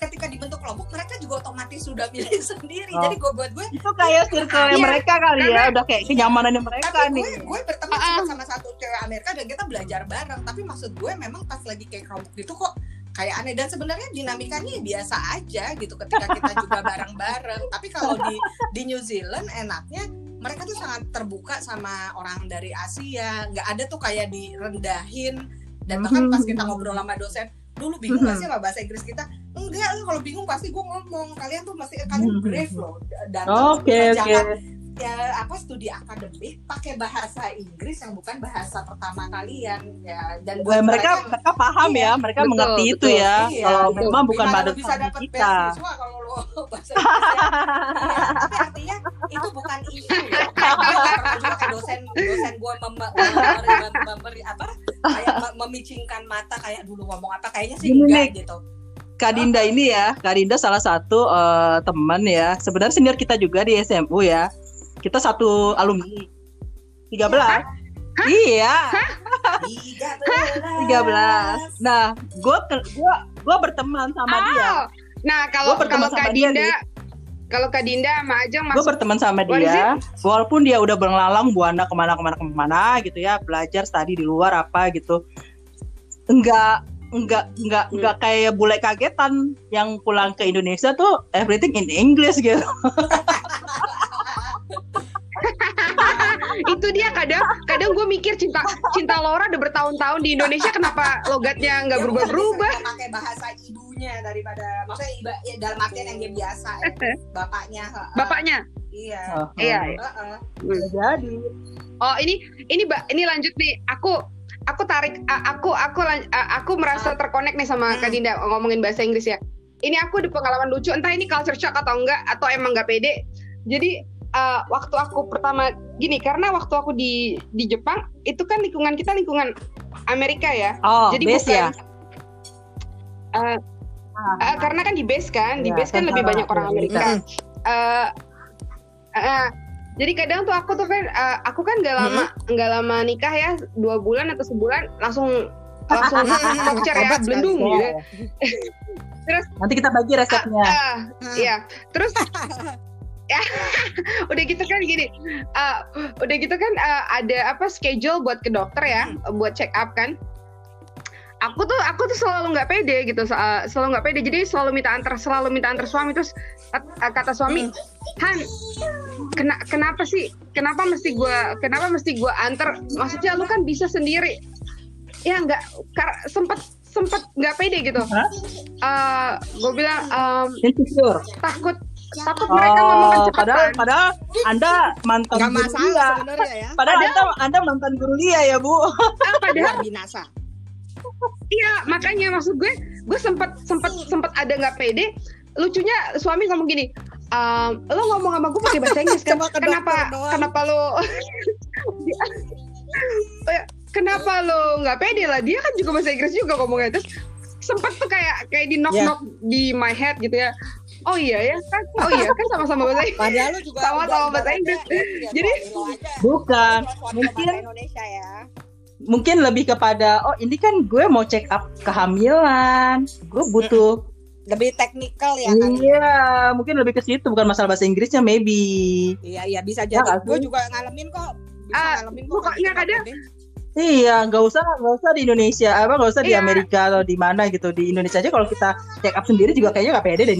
Ketika dibentuk kelompok mereka juga otomatis sudah milih sendiri. Oh. jadi gue buat gue Itu kayak circle Iya, mereka kali ya, udah kayak kenyamanannya mereka tapi nih. gue gue berteman Ah, sama, ah. sama satu cewek Amerika dan kita belajar bareng. Tapi maksud gue memang pas lagi kayak kelompok gitu kok kayak aneh. Dan sebenarnya dinamikanya ya biasa aja gitu ketika kita juga bareng-bareng. Tapi kalau di di New Zealand enaknya mereka tuh sangat terbuka sama orang dari Asia. Nggak ada tuh kayak direndahin. Dan bahkan pas kita ngobrol sama dosen dulu bingung gak sih sama bahasa Inggris kita enggak lah kalau bingung pasti gue ngomong kalian tuh masih kalian Hmm. brave loh dan Oke, oke. jangan ya apa studi akademik pakai bahasa Inggris yang bukan bahasa pertama kalian ya dan Wah, mereka mereka paham Iya, ya, mereka betul, mengerti itu betul. ya. Iya, kalau memang bukan pada lo bisa dapat kita. beasiswa kalau lo bahasa Inggris Iya, tapi artinya itu bukan isu ya gue juga dosen dosen gue mem mem- mem- memberi apa kayak mem- memicingkan mata kayak dulu ngomong apa kayaknya sih enggak gitu. Kak Dinda ini ya, Kak Dinda salah satu eh, teman ya. Sebenarnya senior kita juga di SMU ya. Kita satu alumni. 13. Iya, tiga 13. Nah, gue gua gua berteman sama dia. Ah, Nah, kalau kalau Kak sama dia, Dinda kalau Kak Dinda sama Ajeng Gue masuk berteman sama dia, walaupun dia udah berlalang buana ke mana ke mana gitu ya, belajar studi di luar apa gitu. Enggak enggak enggak Hmm. enggak kayak bule kagetan yang pulang ke Indonesia tuh everything in English gitu. itu dia kadang kadang gue mikir cinta cinta Laura udah bertahun-tahun di Indonesia kenapa logatnya nggak berubah-berubah pakai bahasa ibunya daripada maksudnya iba, ya, dalam artian yang dia biasa ya. bapaknya ha. bapaknya iya Iya, oh. iya. Heeh. Bisa jadi. oh ini ini Mbak ini lanjut nih aku aku tarik aku aku aku merasa terkonek nih sama Kak Hmm. Dinda ngomongin bahasa Inggris ya ini aku ada pengalaman lucu entah ini culture shock atau enggak atau emang nggak pede jadi eh, waktu aku pertama gini karena waktu aku di di Jepang itu kan lingkungan kita lingkungan Amerika ya Oh, jadi base bukan ya. eh, Eh, karena kan di base kan, di Iya, base kan lebih banyak orang Amerika. Jadi kadang tuh aku tuh kan, eh, aku kan nggak lama nggak lama nikah ya, dua bulan atau sebulan langsung langsung voucher ya, belendung gitu. Terus Nanti kita bagi resepnya. Ah, iya. Terus ya udah gitu kan gini. eh, udah gitu kan eh, ada apa schedule buat ke dokter ya, buat check up kan. Aku tuh aku tuh selalu nggak pede gitu, eh, selalu nggak pede. Jadi selalu minta antar, selalu minta antar suami terus kata suami, Han, kena, kenapa sih? Kenapa mesti gua kenapa mesti gua antar? Maksudnya lu kan bisa sendiri. Ya nggak kar- sempet sempet nggak pede gitu. Hah? gue bilang em, Insecure. Takut takut mereka ngomong Oh, kecepatan. padahal padahal Anda mantan Gak guru dia. masalah sebenarnya ya. Padahal Anda Anda mantan guru dia ya, Bu. Ah, padahal binasa. iya makanya maksud gue gue sempat sempat sempat ada nggak pede. Lucunya suami ngomong gini, "Em, lo ngomong sama gue pakai bahasa Inggris kan? Ke kenapa kenapa lo kenapa lo nggak pede lah? Dia kan juga bahasa Inggris juga ngomongnya terus sempat tuh kayak kayak di knock knock di my head gitu ya. Oh iya ya kan, oh iya kan sama-sama bahasa Inggris. Padahal lu juga Sama-sama bahasa Inggris. ya, Jadi-. Bukan. Mungkin Indonesia ya. mungkin lebih kepada oh ini kan gue mau check up kehamilan. Gue butuh Lebih teknikal ya kan. Iya, mungkin lebih ke situ bukan masalah bahasa Inggrisnya maybe. Iya iya bisa Ya jadi. nggak Gue juga ngalamin kok. Bisa Ah, ngalamin kok. pokoknya gitu, kadang-. Iya, nggak usah nggak usah di Indonesia, apa nggak usah di Iya. Amerika atau di mana gitu. Di Indonesia aja kalau kita check up sendiri juga kayaknya nggak pede deh.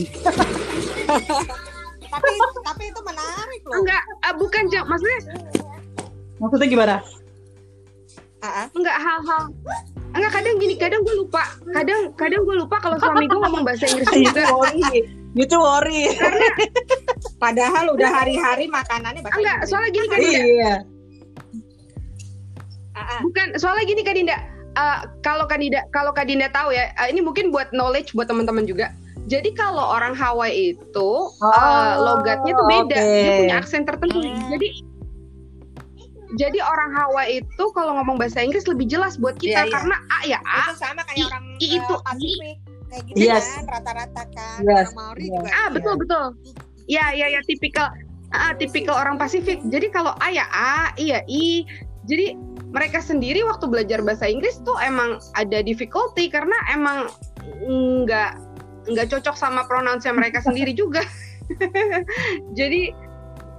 Tapi tapi itu menarik loh. Enggak, ah, bukan Jeng. maksudnya Maksudnya gimana? Ah. enggak hal-hal enggak kadang gini kadang gue lupa kadang kadang gue lupa kalau suami gue ngomong bahasa Inggris You juga too worry, worry. Padahal udah hari-hari makanannya bahasa enggak Inggris. soalnya gini Dinda Iya. Ah, ah. bukan soalnya gini Kak Dinda uh, kalau Kadinda kalau Kadinda tahu ya, uh, ini mungkin buat knowledge buat teman-teman juga. Jadi kalau orang Hawaii itu uh, logatnya tuh beda, oke. dia punya aksen tertentu. Hmm. Jadi jadi orang Hawaii itu kalau ngomong bahasa Inggris lebih jelas buat kita Iya, iya. karena A ya A, itu sama kayak I- orang I eh, itu. Pasifik kayak gitu Yes. kan rata-rata kan Yes. orang Maori Yes. juga Ah, betul betul. Ya, ya, ya, tipikal ah, tipikal orang Pasifik. Jadi kalau A ya A, I ya I. Jadi mereka sendiri waktu belajar bahasa Inggris tuh emang ada difficulty karena emang nggak nggak cocok sama pronounce mereka sendiri juga. jadi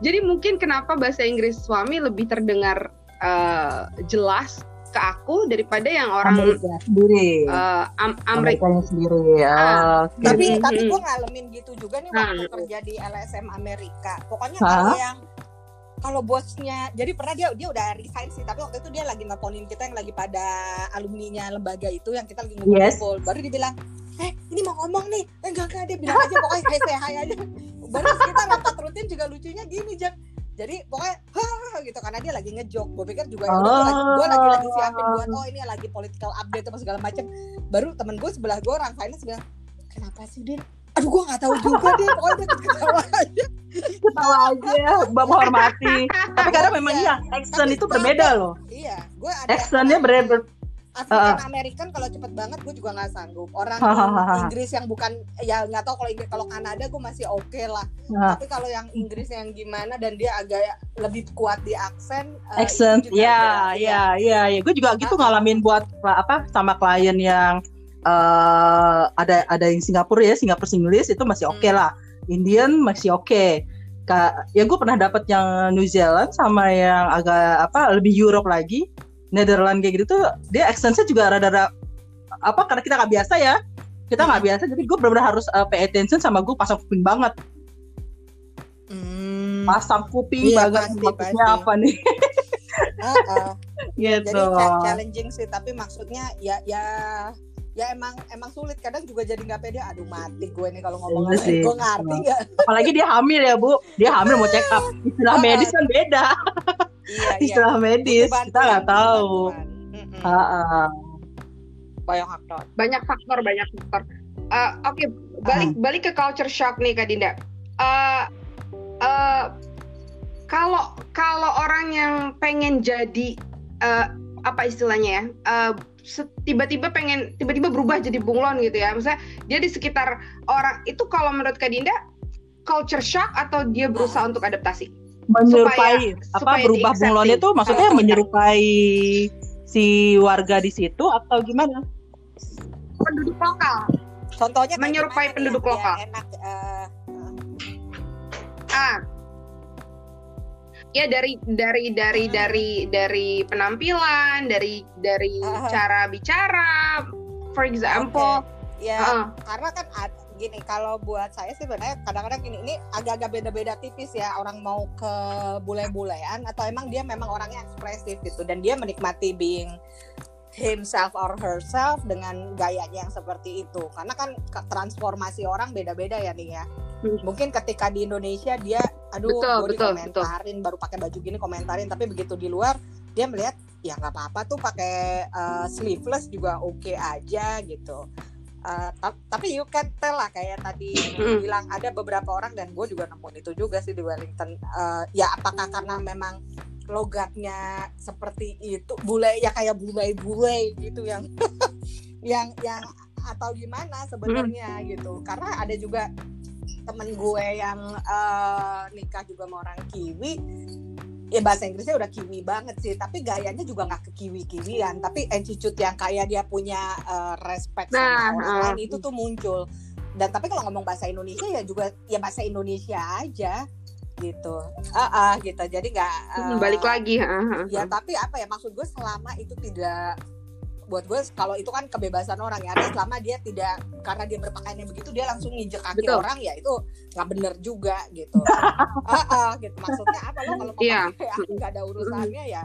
jadi mungkin kenapa bahasa Inggris suami lebih terdengar eh, jelas ke aku daripada yang orang Amerika sendiri. eh, Am- Amerika. Sendiri. Ah. Oke. tapi Hmm, tapi gue ngalamin gitu juga nih Nah. waktu kerja di LSM Amerika pokoknya kalau yang kalau bosnya jadi pernah dia dia udah resign sih tapi waktu itu dia lagi nelponin kita yang lagi pada alumninya lembaga itu yang kita lagi Yes. ngumpul baru dia bilang eh ini mau ngomong nih. Eh, enggak enggak dia bilang aja pokoknya hai say hai aja. Baru kita rapat rutin juga lucunya gini Jack. Jadi pokoknya Hah, gitu karena dia lagi ngejok. Gue pikir juga ya udah gue lagi gue lagi lagi siapin buat oh ini lagi political update apa segala macam baru temen gue sebelah gue orang finance bilang kenapa sih Din aduh gue nggak tahu juga deh pokoknya dia ketawa aja Ketawa aja, Mbak menghormati. Tapi kadang memang iya, accent itu berbeda loh. iya gue ada Accentnya berbeda. African American kalau cepet banget gue juga nggak sanggup orang. Inggris yang bukan ya nggak tahu kalau Inggris kalau Kanada gue masih oke lah Nah, tapi kalau yang Inggris yang gimana dan dia agak lebih kuat di aksen eh, accent, itu juga ya, ya, ya, ya. Gue juga gitu ngalamin buat apa sama klien yang eh ada ada yang Singapura ya, Singapura English itu masih oke Hmm. lah. Indian masih oke. Ka- ya gue pernah dapat yang New Zealand sama yang agak apa lebih Europe lagi, Netherlands kayak gitu tuh dia accentnya juga rada-rada apa karena kita nggak biasa ya. Kita nggak biasa, jadi gue benar-benar harus uh, pay attention sama gue pasang kuping banget, Hmm. pasang kuping Iya, banget. Maksudnya apa nih? Ah, ah. gitu. jadi cha- challenging sih tapi maksudnya ya ya ya emang emang sulit. Kadang juga jadi nggak pede aduh mati gue nih kalau ngomong Iya sih. gue ngerti nggak? Apalagi dia hamil ya bu. Dia hamil mau check up. Istilah Ah. medis kan beda. Iya iya. Istilah medis Butuh kita nggak bantuan, tahu. bantuan. Ah, ah. banyak faktor. Banyak faktor banyak faktor. Eh, oke balik balik ke culture shock nih kak Dinda. Eh, eh, kalau kalau orang yang pengen jadi eh, apa istilahnya ya? Eh, se- tiba-tiba pengen tiba-tiba berubah jadi bunglon gitu ya. Misalnya dia di sekitar orang itu kalau menurut kak Dinda culture shock atau dia berusaha untuk adaptasi? Menyerupai apa supaya berubah bunglon itu maksudnya menyerupai si warga di situ atau gimana? Penduduk lokal. Contohnya Menyerupai penduduk biar lokal. enak eh, ah ya dari dari dari Hmm. dari dari penampilan dari dari Ah. cara bicara for example ya ah, karena kan gini kalau buat saya sih sebenarnya kadang-kadang gini ini agak-agak beda-beda tipis ya orang mau ke bule-bulean atau emang dia memang orangnya ekspresif gitu dan dia menikmati being himself or herself dengan gayanya yang seperti itu karena kan transformasi orang beda-beda ya nih ya Hmm. mungkin ketika di Indonesia dia aduh Betul, gue betul, dikomentarin baru pakai baju gini komentarin tapi begitu di luar dia melihat ya nggak apa-apa tuh pakai uh, sleeveless juga oke aja gitu Uh, ta- tapi you can tell lah kayak tadi Mm. bilang ada beberapa orang dan gue juga nemuin itu juga sih di Wellington Uh, ya apakah karena memang logatnya seperti itu bule ya kayak bule-bule gitu yang yang yang atau gimana sebenarnya gitu. Karena ada juga temen gue yang uh, nikah juga sama orang Kiwi. Ya bahasa Inggrisnya udah kiwi banget sih tapi gayanya juga nggak ke kiwi kiwian tapi attitude yang kayak dia punya uh, respect Nah, sama orang uh. lain itu tuh muncul. Dan tapi kalau ngomong bahasa Indonesia ya juga ya bahasa Indonesia aja gitu. Ah ah, gitu. Jadi nggak uh, balik lagi ah, ah, ya tapi apa ya maksud gue selama itu tidak buat gue kalau itu kan kebebasan orang ya tapi selama dia tidak karena dia berpakaiannya begitu dia langsung nginjek kaki Betul. orang ya itu nggak bener juga gitu. Ah ah, gitu. Maksudnya apa lo kalau mau Iya. pakai nggak ada urusannya ya ya.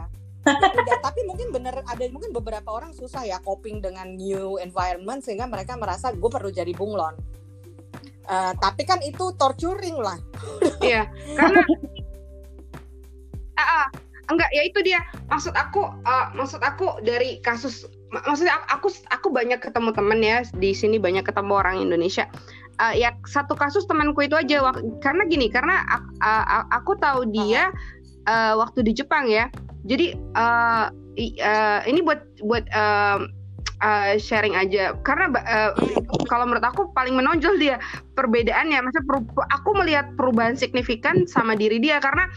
Udah tapi mungkin bener ada mungkin beberapa orang susah ya coping dengan new environment sehingga mereka merasa gue perlu jadi bunglon Eh, tapi kan itu torturing lah. Iya, karena ah, ah, enggak ya itu dia. Maksud aku ah, maksud aku dari kasus mak- maksudnya aku aku banyak ketemu temen ya di sini banyak ketemu orang Indonesia. Eh, ya satu kasus temanku itu aja karena gini karena ak- a- a- aku tahu dia eh, waktu di Jepang ya. Jadi i- eh, ini buat buat em, eh, sharing aja. Karena eh, kalau menurut aku paling menonjol dia perbedaannya. Maksudnya peru- aku melihat perubahan signifikan sama diri dia. Karena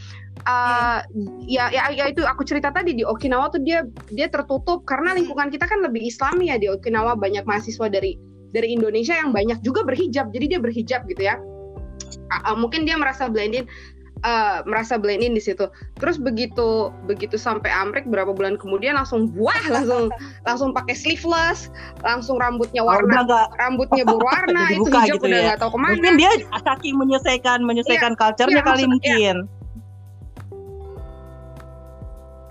eh, ya, ya ya itu aku cerita tadi di Okinawa tuh dia dia tertutup. Karena lingkungan kita kan lebih Islami ya di Okinawa. Banyak mahasiswa dari dari Indonesia yang banyak juga berhijab. Jadi dia berhijab gitu ya. Ah, mungkin dia merasa blendin eh, merasa blend in di situ. Terus begitu begitu sampai Amrik berapa bulan kemudian langsung buah langsung langsung pakai sleeveless langsung rambutnya Oh, warna nggak rambutnya berwarna itu hijab gitu udah ya. nggak tahu ke mana. Mungkin dia saking menyesuaikan menyesuaikan culture-nya iya, kali maksud- mungkin.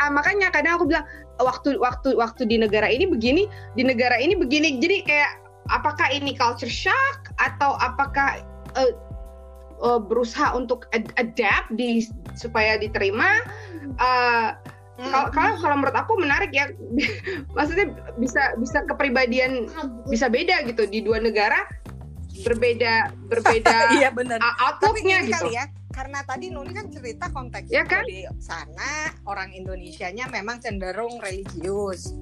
Ah, makanya kadang aku bilang waktu waktu waktu di negara ini begini di negara ini begini. Jadi kayak apakah ini culture shock atau apakah eh, eh, berusaha untuk ad- adapt di supaya diterima Eh, kalau kalau kalau menurut aku menarik ya. Maksudnya bisa bisa kepribadian bisa beda gitu. Di dua negara berbeda berbeda iya benar. uh, outlooknya gitu. kali ya karena tadi Nuni kan cerita konteksnya Ya kan? di sana orang Indonesianya memang cenderung religius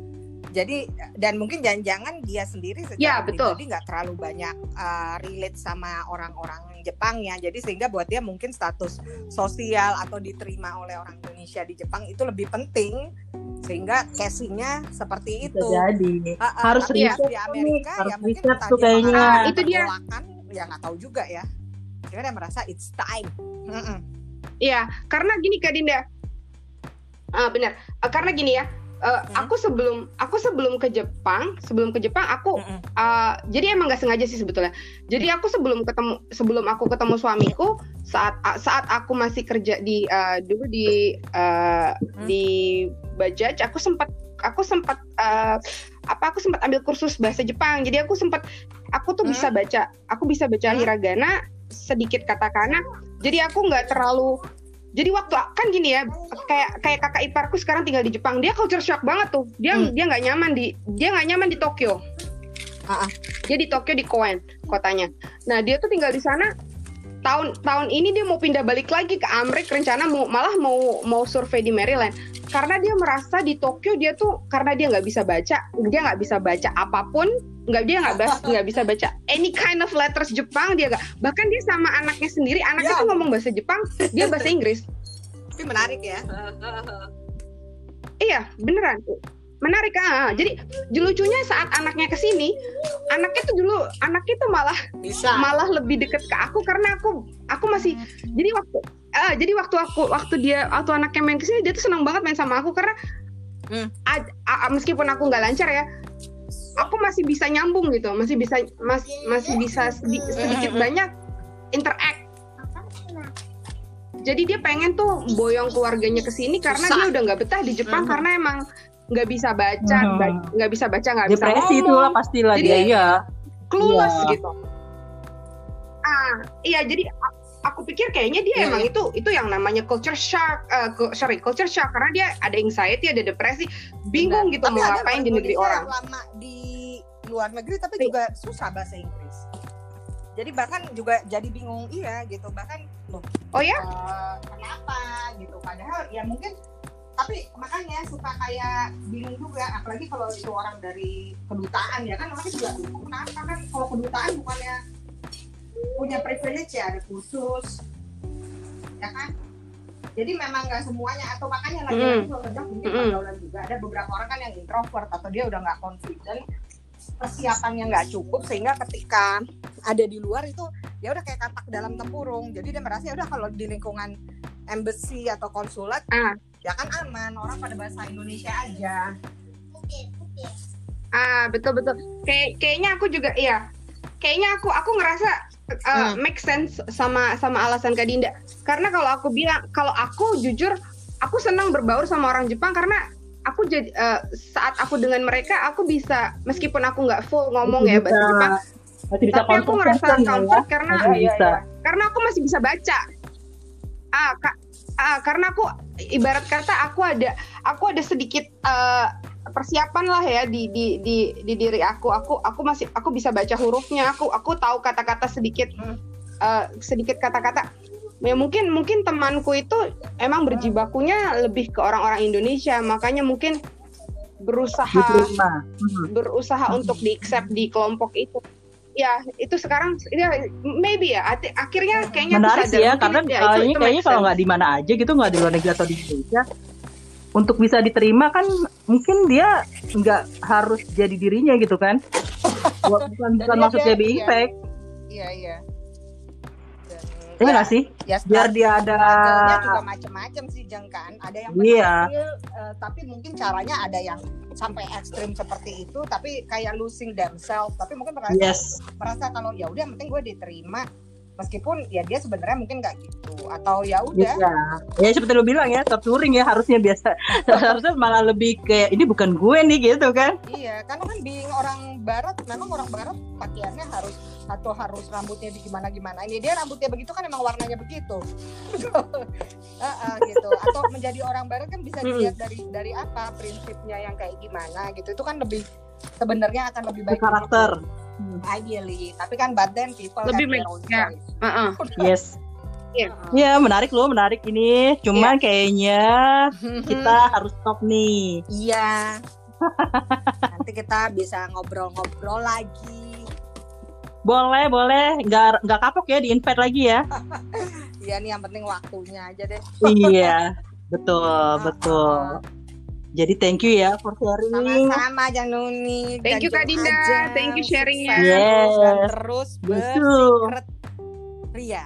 jadi dan mungkin jangan-jangan dia sendiri secara Ya, betul. pribadi nggak terlalu banyak uh, relate sama orang-orang Jepang ya jadi sehingga buat dia mungkin status sosial atau diterima oleh orang Indonesia di Jepang itu lebih penting sehingga casingnya seperti bisa itu jadi Ah, ah, Harus tapi riset di Amerika harus ya mungkin tuh dia kayaknya. Ah, itu dia. pergolakan, ya nggak tahu juga ya dia dia merasa it's time. Iya, karena gini Kak Dinda. Ah, benar. Ah, karena gini ya. Eh, Hmm. aku sebelum aku sebelum ke Jepang, sebelum ke Jepang aku Mm-mm. ah, jadi emang nggak sengaja sih sebetulnya. Jadi aku sebelum ketemu sebelum aku ketemu suamiku saat saat aku masih kerja di ah, dulu di ah, Hmm. di Bajaj, aku sempat aku sempat ah, apa aku sempat ambil kursus bahasa Jepang. Jadi aku sempat aku tuh Hmm. bisa baca, aku bisa baca Hmm. hiragana, sedikit katakana. Jadi aku nggak terlalu jadi waktu kan gini ya kayak kayak kakak iparku sekarang tinggal di Jepang dia culture shock banget tuh dia Hmm. dia nggak nyaman di dia nggak nyaman di Tokyo ah. dia di Tokyo di Koen kotanya nah dia tuh tinggal di sana tahun tahun ini dia mau pindah balik lagi ke Amrik rencana mau malah mau mau survei di Maryland karena dia merasa di Tokyo dia tuh karena dia nggak bisa baca dia nggak bisa baca apa pun nggak dia nggak nggak bisa baca any kind of letters Jepang dia nggak bahkan dia sama anaknya sendiri anaknya Ya. tuh ngomong bahasa Jepang dia bahasa Inggris tapi menarik ya Iya, beneran. Menarik ah. Jadi lucunya saat anaknya ke sini, anaknya tuh dulu anaknya tuh malah bisa malah lebih deket ke aku karena aku aku masih jadi waktu ah, jadi waktu aku waktu dia waktu anaknya main ke sini dia tuh senang banget main sama aku karena Hmm. ad- a- a- meskipun aku nggak lancar ya aku masih bisa nyambung gitu masih bisa mas, masih bisa sedi- sedikit Hmm. banyak interact jadi dia pengen tuh boyong keluarganya ke sini karena Susah. dia udah nggak betah di Jepang Mhm. karena emang nggak bisa baca ba- nggak bisa baca nggak bisa depresi itu ngomong lah pastilah Jadi- dia iya clueless Iya. gitu. Ah, iya jadi aku pikir kayaknya dia Iya, emang iya. itu itu yang namanya culture shock, eh, cu- sorry culture shock karena dia ada anxiety, ada depresi, bingung gitu Tapi mau ada ngapain di negeri orang. lama di luar negeri tapi Iya. juga susah bahasa Inggris jadi bahkan juga jadi bingung iya gitu bahkan loh Oh ya? eh, kenapa gitu padahal ya mungkin tapi makanya suka kayak bingung juga apalagi kalau itu orang dari kedutaan ya kan orang juga bingung kenapa? Kan kalau kedutaan bukannya punya privilege ya ada kursus ya kan? Jadi memang nggak semuanya atau makanya lagi Mm. lagi kalau kerja mungkin pergaulan juga ada beberapa orang kan yang introvert atau dia udah nggak confident persiapannya nggak cukup sehingga ketika ada di luar itu ya udah kayak katak dalam tempurung jadi dia merasa ya udah kalau di lingkungan embassy atau konsulat Ah. ya kan aman orang pada bahasa Indonesia aja Ah betul betul. Kayak kayaknya aku juga iya. Kayaknya aku aku ngerasa uh, Hmm. make sense sama sama alasan Kak Dinda. Karena kalau aku bilang kalau aku jujur aku senang berbaur sama orang Jepang karena aku jadi uh, saat aku dengan mereka aku bisa meskipun aku nggak full ngomong ya bahasa Jepang masih bisa tapi aku ngerasa conversation ya. comfort karena Masih bisa. karena aku masih bisa baca. Ah, ka- ah, karena aku ibarat kata aku ada aku ada sedikit eh, persiapan lah ya di di di di diri aku. Aku aku masih aku bisa baca hurufnya. Aku aku tahu kata-kata sedikit eh, sedikit kata-kata ya mungkin mungkin temanku itu emang berjibakunya lebih ke orang-orang Indonesia. Makanya mungkin berusaha diterima. Mhm. berusaha untuk di accept di kelompok itu. Ya itu sekarang ya maybe ya. Akhirnya kayaknya menarik sih ya karena ya, itu- ini itu kayaknya kalau nggak di mana aja gitu nggak di luar negeri atau di Indonesia untuk bisa diterima kan mungkin dia nggak harus jadi dirinya gitu kan. Bukan bukan dia- maksudnya dia- iya. effect iya iya ya nggak sih? ya biar dia ada struggle-nya juga macem-macem sih Jeng kan. Ada yang Iya. berhasil eh, tapi mungkin caranya ada yang sampai ekstrim seperti itu tapi kayak losing themselves. Tapi mungkin merasa yes. merasa kalau ya udah penting gue diterima meskipun ya dia sebenarnya mungkin nggak gitu. Atau ya udah. Ya ya seperti lo bilang ya torturing ya harusnya biasa. Harusnya malah lebih kayak ini bukan gue nih gitu kan. Iya karena kan being orang barat memang orang barat pakaiannya harus atau harus rambutnya di gimana gimana ini dia rambutnya begitu kan emang warnanya begitu. Heeh, gitu. Atau menjadi orang barat kan bisa dilihat dari dari apa prinsipnya yang kayak gimana gitu. Itu kan lebih sebenarnya akan lebih baik. Karakter begitu, ideally tapi kan but then people Lebih their own ya. choice. Heeh. yes Iya. ya menarik loh menarik ini cuman kayaknya kita harus stop nih Iya. Nanti kita bisa ngobrol-ngobrol lagi. boleh boleh nggak nggak kapok ya di invite lagi ya Iya nih yang penting waktunya aja deh. iya betul betul jadi thank you ya for sharing Sama-sama Jang Nuni. Thank you, Kak Dinda. aja. Thank you sharingnya. Yes. Dan terus Betul. bersikret Ria.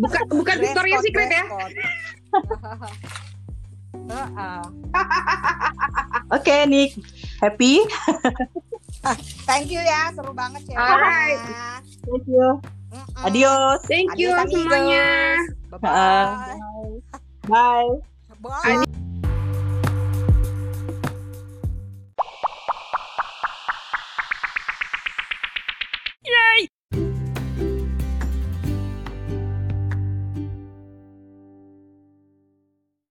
bukan bukan Victoria's Secret ya Heeh. oke Nick happy Thank you ya, seru banget ya. Alright. thank you Mm-mm. adios thank you Adios, amigos. Bye-bye. Uh, bye. Bye. Bye.